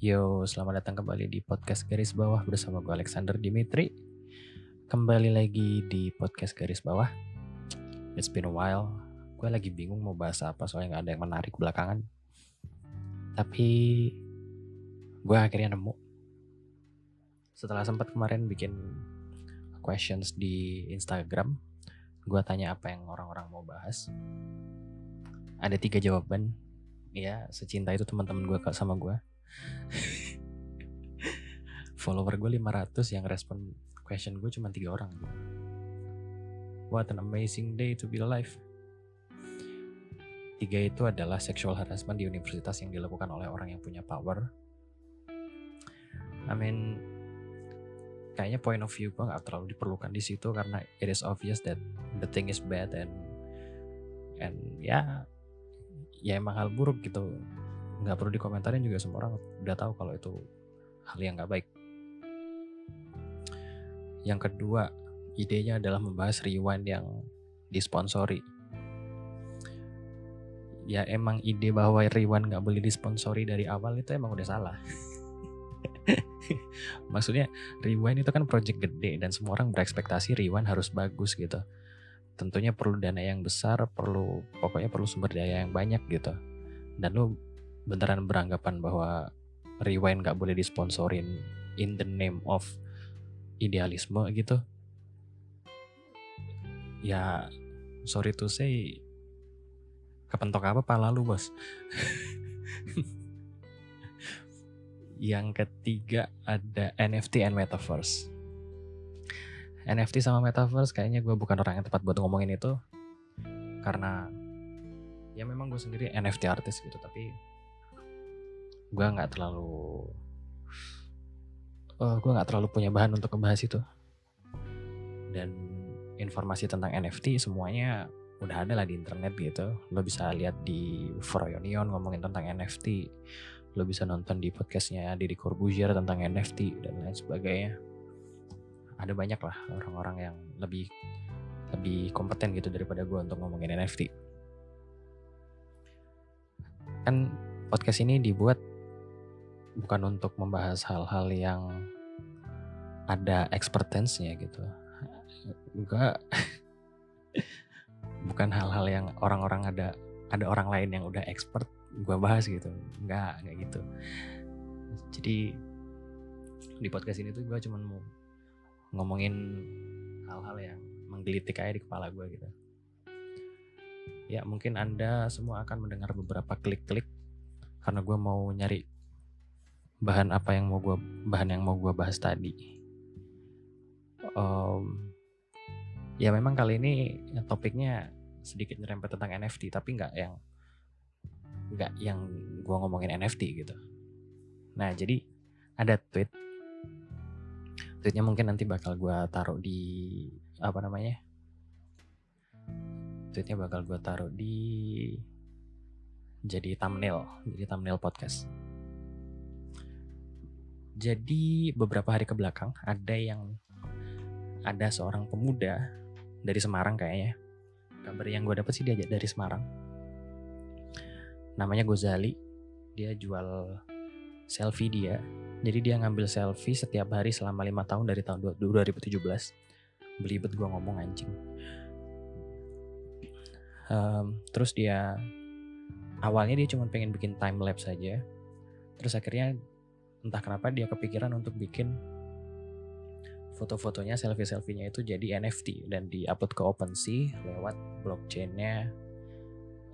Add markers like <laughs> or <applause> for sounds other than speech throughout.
Yo, selamat datang kembali di podcast Garis Bawah bersama gue Alexander Dimitri. Kembali lagi di podcast Garis Bawah. It's been a while. Gue lagi bingung mau bahas apa soalnya gak ada yang menarik belakangan. Tapi gue akhirnya nemu. Setelah sempat kemarin bikin questions di Instagram, gue tanya apa yang orang-orang mau bahas. Ada tiga jawaban. Ya, secinta itu teman-teman gue sama gue follower gue 500 yang respon question gue cuma tiga orang what an amazing day to be alive. Tiga itu adalah sexual harassment di universitas yang dilakukan oleh orang yang punya power. I mean kayaknya point of view gue gak terlalu diperlukan di situ karena it is obvious that the thing is bad and and ya ya emang hal buruk gitu nggak perlu dikomentarin juga semua orang udah tahu kalau itu hal yang nggak baik. Yang kedua, idenya adalah membahas rewind yang disponsori. Ya emang ide bahwa rewind nggak boleh disponsori dari awal itu emang udah salah. <laughs> Maksudnya rewind itu kan project gede dan semua orang berekspektasi rewind harus bagus gitu. Tentunya perlu dana yang besar, perlu pokoknya perlu sumber daya yang banyak gitu. Dan lu beneran beranggapan bahwa rewind gak boleh disponsorin in the name of idealisme gitu. Ya sorry to say kepentok apa pala lu bos? <laughs> Yang ketiga ada NFT and Metaverse. NFT sama Metaverse kayaknya gue bukan orang yang tepat buat ngomongin itu. Karena ya memang gue sendiri NFT artis gitu tapi gue nggak terlalu uh, gue nggak terlalu punya bahan untuk ngebahas itu. Dan informasi tentang NFT semuanya udah ada lah di internet gitu. Lo bisa lihat di Froyonion ngomongin tentang NFT lo bisa nonton di podcastnya Didi Corbuzier tentang NFT dan lain sebagainya. Ada banyak lah orang-orang yang lebih lebih kompeten gitu daripada gue untuk ngomongin NFT kan podcast ini dibuat bukan untuk membahas hal-hal yang ada expertise-nya gitu. Enggak <laughs> bukan hal-hal yang orang-orang ada ada orang lain yang udah expert gue bahas gitu. Enggak, enggak gitu. Jadi di podcast ini tuh gue cuman mau ngomongin hal-hal yang menggelitik aja di kepala gue gitu. Ya mungkin Anda semua akan mendengar beberapa klik-klik karena gue mau nyari bahan apa yang mau gue bahan yang mau gue bahas tadi. Um, ya memang kali ini topiknya sedikit nyerempet tentang NFT tapi nggak yang nggak yang gue ngomongin NFT gitu. Nah jadi ada tweet. Tweetnya mungkin nanti bakal gue taruh di apa namanya? Tweetnya bakal gue taruh di jadi thumbnail jadi thumbnail podcast jadi beberapa hari ke belakang ada yang ada seorang pemuda dari Semarang kayaknya. Kabar yang gue dapet sih dia dari Semarang. Namanya Gozali. Dia jual selfie dia. Jadi dia ngambil selfie setiap hari selama lima tahun dari tahun 2017. Belibet gue ngomong anjing. Um, terus dia awalnya dia cuma pengen bikin time lapse saja. Terus akhirnya entah kenapa dia kepikiran untuk bikin foto-fotonya selfie-selfienya itu jadi NFT dan diupload ke OpenSea lewat blockchainnya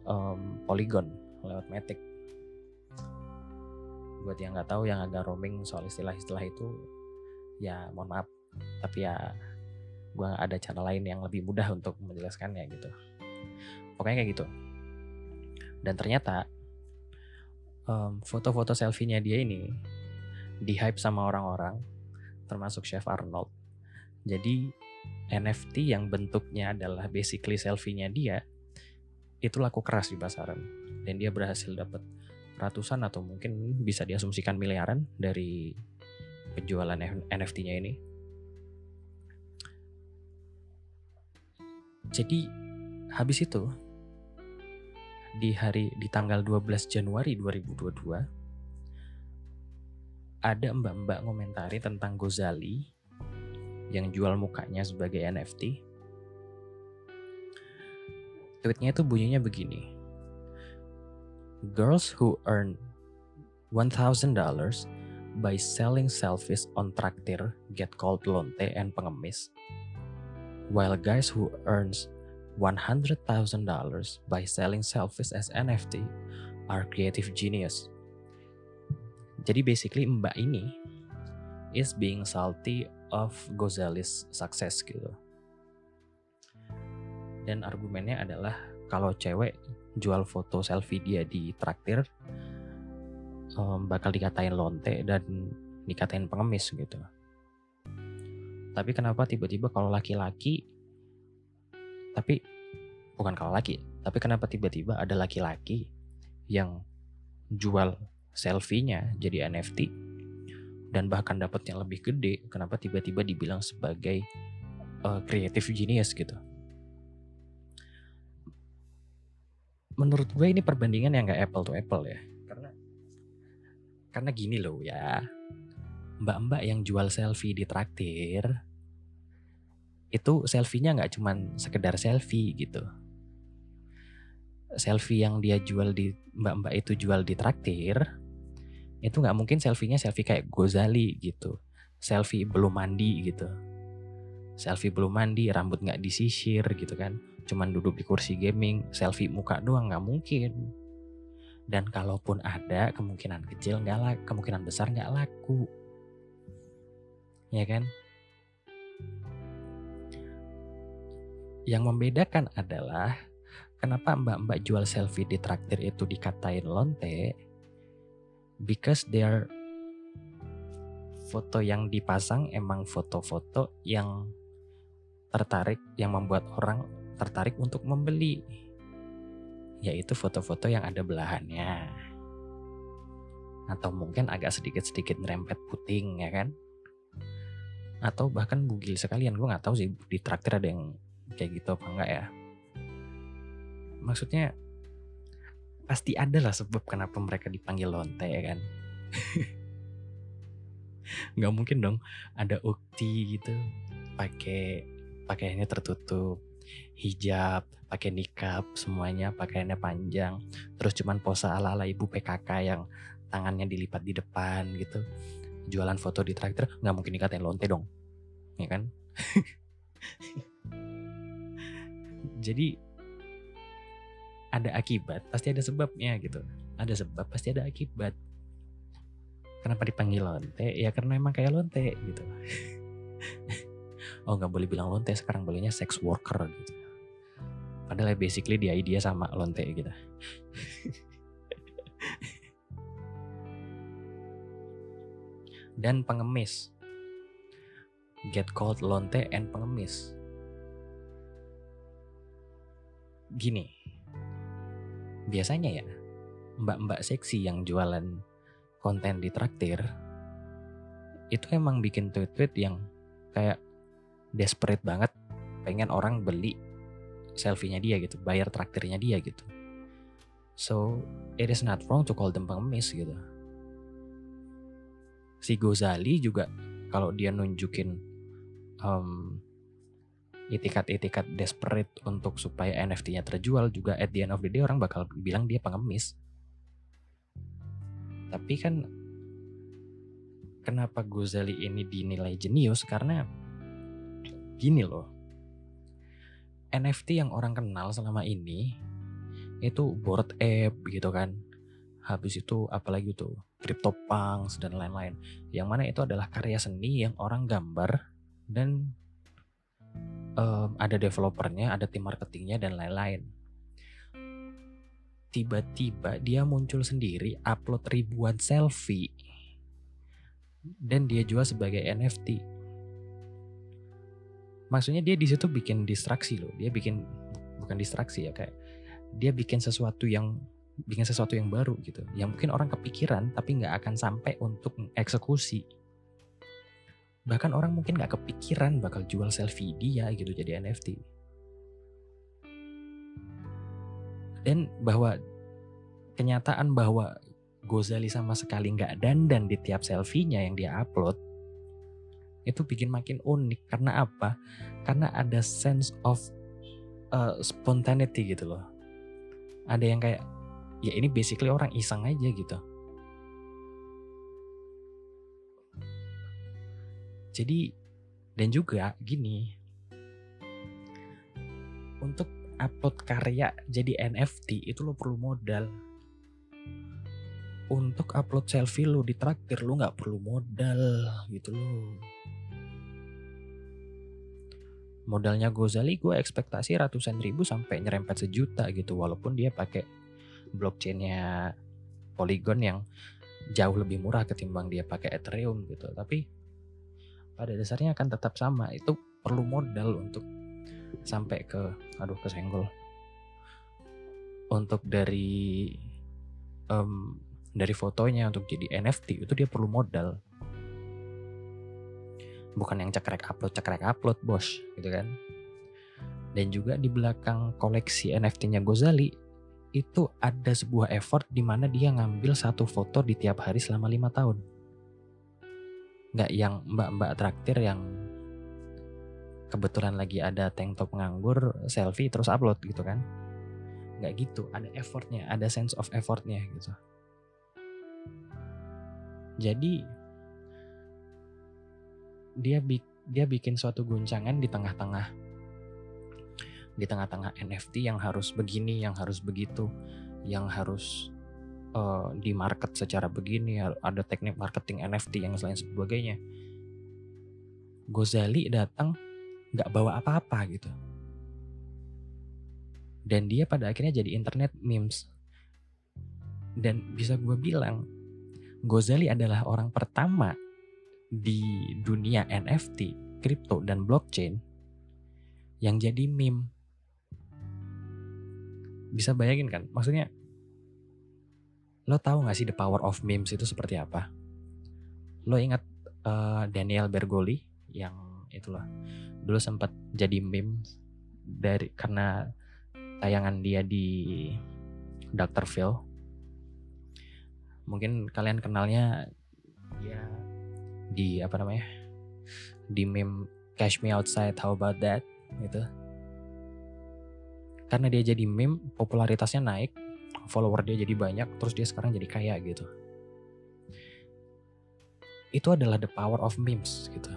um, Polygon lewat Matic. Buat yang nggak tahu yang agak roaming soal istilah-istilah itu, ya mohon maaf. Tapi ya gue ada cara lain yang lebih mudah untuk menjelaskannya gitu. Pokoknya kayak gitu. Dan ternyata um, foto-foto selfie-nya dia ini di hype sama orang-orang termasuk Chef Arnold. Jadi NFT yang bentuknya adalah basically selfie-nya dia itu laku keras di pasaran dan dia berhasil dapat ratusan atau mungkin bisa diasumsikan miliaran dari penjualan NFT-nya ini. Jadi habis itu di hari di tanggal 12 Januari 2022 ada mbak-mbak ngomentari tentang Gozali yang jual mukanya sebagai NFT. Tweetnya itu bunyinya begini. Girls who earn $1,000 by selling selfies on traktir get called lonte and pengemis. While guys who earns $100,000 by selling selfies as NFT are creative genius. Jadi basically mbak ini is being salty of Gozali's success gitu. Dan argumennya adalah kalau cewek jual foto selfie dia di traktir um, bakal dikatain lonte dan dikatain pengemis gitu. Tapi kenapa tiba-tiba kalau laki-laki tapi bukan kalau laki, tapi kenapa tiba-tiba ada laki-laki yang jual selfie-nya jadi NFT dan bahkan dapat yang lebih gede, kenapa tiba-tiba dibilang sebagai uh, creative genius gitu? Menurut gue ini perbandingan yang gak apple to apple ya, karena karena gini loh ya, mbak-mbak yang jual selfie di traktir itu selfie-nya nggak cuman sekedar selfie gitu. Selfie yang dia jual di mbak-mbak itu jual di traktir itu nggak mungkin selfie-nya selfie kayak Gozali gitu. Selfie belum mandi gitu. Selfie belum mandi, rambut nggak disisir gitu kan. Cuman duduk di kursi gaming, selfie muka doang nggak mungkin. Dan kalaupun ada, kemungkinan kecil nggak laku, kemungkinan besar nggak laku. Ya kan? Yang membedakan adalah kenapa mbak-mbak jual selfie di traktir itu dikatain lonte because their foto yang dipasang emang foto-foto yang tertarik yang membuat orang tertarik untuk membeli. Yaitu foto-foto yang ada belahannya. Atau mungkin agak sedikit-sedikit nerempet puting ya kan? Atau bahkan bugil sekalian gue nggak tahu sih di traktir ada yang kayak gitu apa enggak ya. Maksudnya pasti ada lah sebab kenapa mereka dipanggil lonte ya kan? <laughs> Nggak mungkin dong ada ukti gitu pakai pakaiannya tertutup hijab pakai nikab semuanya pakaiannya panjang terus cuman pose ala ala ibu PKK yang tangannya dilipat di depan gitu jualan foto di traktor nggak mungkin dikatain lonte dong ya kan? <laughs> Jadi ada akibat pasti ada sebabnya gitu. Ada sebab pasti ada akibat. Kenapa dipanggil lonte? Ya karena emang kayak lonte gitu. <laughs> Oh nggak boleh bilang lonte sekarang bolehnya sex worker gitu. Padahal ya basically dia idea sama lonte gitu. <laughs> Dan pengemis. Get called lonte and pengemis. Gini, biasanya ya mbak-mbak seksi yang jualan konten di traktir itu emang bikin tweet-tweet yang kayak desperate banget pengen orang beli selfie-nya dia gitu, bayar traktirnya dia gitu. So, it is not wrong to call them pengemis gitu. Si Gozali juga kalau dia nunjukin um, itikat-itikat desperate untuk supaya NFT-nya terjual juga at the end of the day orang bakal bilang dia pengemis. Tapi kan kenapa Gozali ini dinilai jenius karena gini loh. NFT yang orang kenal selama ini itu board app gitu kan. Habis itu apalagi tuh CryptoPunks dan lain-lain. Yang mana itu adalah karya seni yang orang gambar dan um, ada developernya, ada tim marketingnya dan lain-lain. Tiba-tiba dia muncul sendiri, upload ribuan selfie, dan dia jual sebagai NFT. Maksudnya dia di situ bikin distraksi loh, dia bikin bukan distraksi ya kayak dia bikin sesuatu yang bikin sesuatu yang baru gitu, yang mungkin orang kepikiran tapi nggak akan sampai untuk eksekusi bahkan orang mungkin nggak kepikiran bakal jual selfie dia gitu jadi NFT dan bahwa kenyataan bahwa Gozali sama sekali nggak dandan di tiap selfie-nya yang dia upload itu bikin makin unik karena apa? Karena ada sense of uh, spontaneity gitu loh. Ada yang kayak ya ini basically orang iseng aja gitu. Jadi dan juga gini. Untuk upload karya jadi NFT itu lo perlu modal. Untuk upload selfie lo di traktir lo nggak perlu modal gitu loh modalnya Gozali gue ekspektasi ratusan ribu sampai nyerempet sejuta gitu walaupun dia pakai blockchainnya Polygon yang jauh lebih murah ketimbang dia pakai Ethereum gitu. Tapi pada dasarnya akan tetap sama. Itu perlu modal untuk sampai ke aduh kesenggol. Untuk dari um, dari fotonya untuk jadi NFT itu dia perlu modal. Bukan yang cekrek upload cekrek upload bos gitu kan. Dan juga di belakang koleksi NFT-nya Gozali itu ada sebuah effort di mana dia ngambil satu foto di tiap hari selama lima tahun nggak yang mbak-mbak traktir yang kebetulan lagi ada tank top nganggur selfie terus upload gitu kan. Nggak gitu ada effortnya ada sense of effortnya gitu. Jadi dia dia bikin suatu guncangan di tengah-tengah di tengah-tengah NFT yang harus begini yang harus begitu yang harus uh, di market secara begini ada teknik marketing NFT yang selain sebagainya Gozali datang nggak bawa apa-apa gitu. Dan dia pada akhirnya jadi internet memes. Dan bisa gue bilang, Gozali adalah orang pertama di dunia NFT, kripto, dan blockchain yang jadi meme. Bisa bayangin kan? Maksudnya, lo tahu gak sih the power of memes itu seperti apa? Lo ingat uh, Daniel Bergoli yang itulah dulu sempat jadi meme dari karena tayangan dia di Dr. Phil. Mungkin kalian kenalnya dia di apa namanya? Di meme Cash Me Outside, how about that? Gitu. Karena dia jadi meme, popularitasnya naik, follower dia jadi banyak, terus dia sekarang jadi kaya gitu. Itu adalah the power of memes gitu.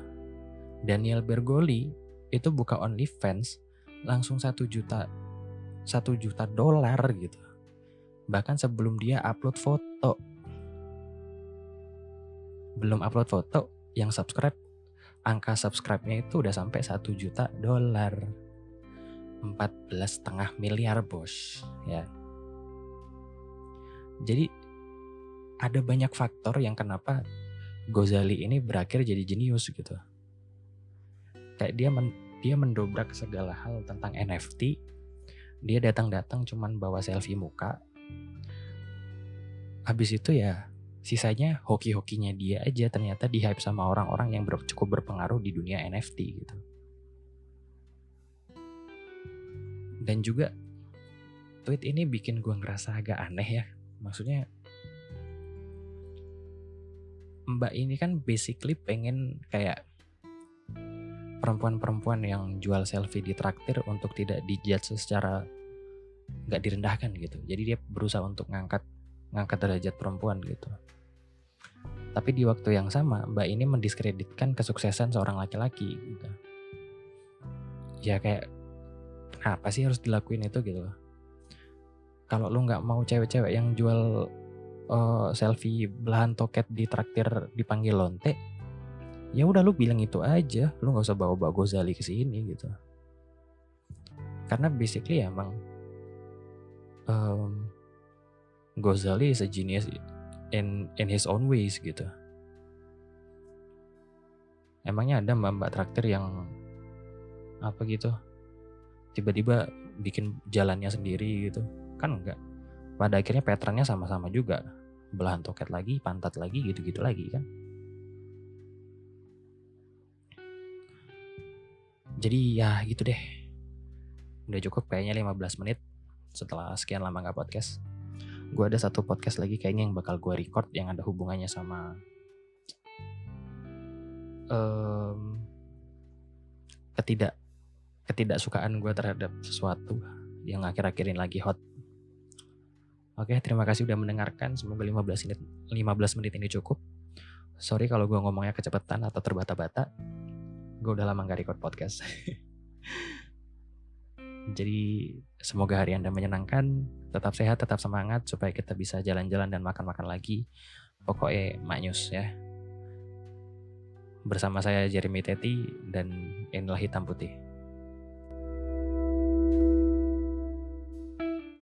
Daniel Bergoli itu buka OnlyFans langsung satu juta satu juta dolar gitu. Bahkan sebelum dia upload foto. Belum upload foto yang subscribe angka subscribe-nya itu udah sampai satu juta dolar. Empat belas setengah miliar bos ya jadi ada banyak faktor yang kenapa Gozali ini berakhir jadi jenius gitu. Kayak dia men, dia mendobrak segala hal tentang NFT dia datang-datang cuman bawa selfie muka. Habis itu ya sisanya hoki-hokinya dia aja ternyata di hype sama orang-orang yang ber, cukup berpengaruh di dunia NFT gitu. Dan juga tweet ini bikin gue ngerasa agak aneh ya maksudnya mbak ini kan basically pengen kayak perempuan-perempuan yang jual selfie di traktir untuk tidak dijudge secara nggak direndahkan gitu. Jadi dia berusaha untuk ngangkat ngangkat derajat perempuan gitu. Tapi di waktu yang sama, Mbak ini mendiskreditkan kesuksesan seorang laki-laki gitu. Ya kayak apa sih harus dilakuin itu gitu Kalau lu nggak mau cewek-cewek yang jual uh, selfie belahan toket di traktir dipanggil lonte, ya udah lu bilang itu aja. Lu nggak usah bawa bawa Gozali ke sini gitu. Karena basically emang um, Gozali is a genius in in his own ways gitu. Emangnya ada mbak-mbak traktir yang apa gitu? Tiba-tiba bikin jalannya sendiri gitu kan enggak. Pada akhirnya patternnya sama-sama juga. Belahan toket lagi pantat lagi gitu-gitu lagi kan? Jadi ya gitu deh. Udah cukup kayaknya 15 menit setelah sekian lama nggak podcast. Gue ada satu podcast lagi kayaknya yang bakal gue record yang ada hubungannya sama um, ketidak ketidaksukaan gue terhadap sesuatu yang akhir-akhir ini lagi hot. Oke, terima kasih udah mendengarkan. Semoga 15 menit 15 menit ini cukup. Sorry kalau gue ngomongnya kecepatan atau terbata-bata. Gue udah lama gak record podcast. <laughs> Jadi semoga hari Anda menyenangkan, tetap sehat, tetap semangat supaya kita bisa jalan-jalan dan makan-makan lagi. Pokoknya maknyus ya. Bersama saya Jeremy Teti dan inilah hitam putih.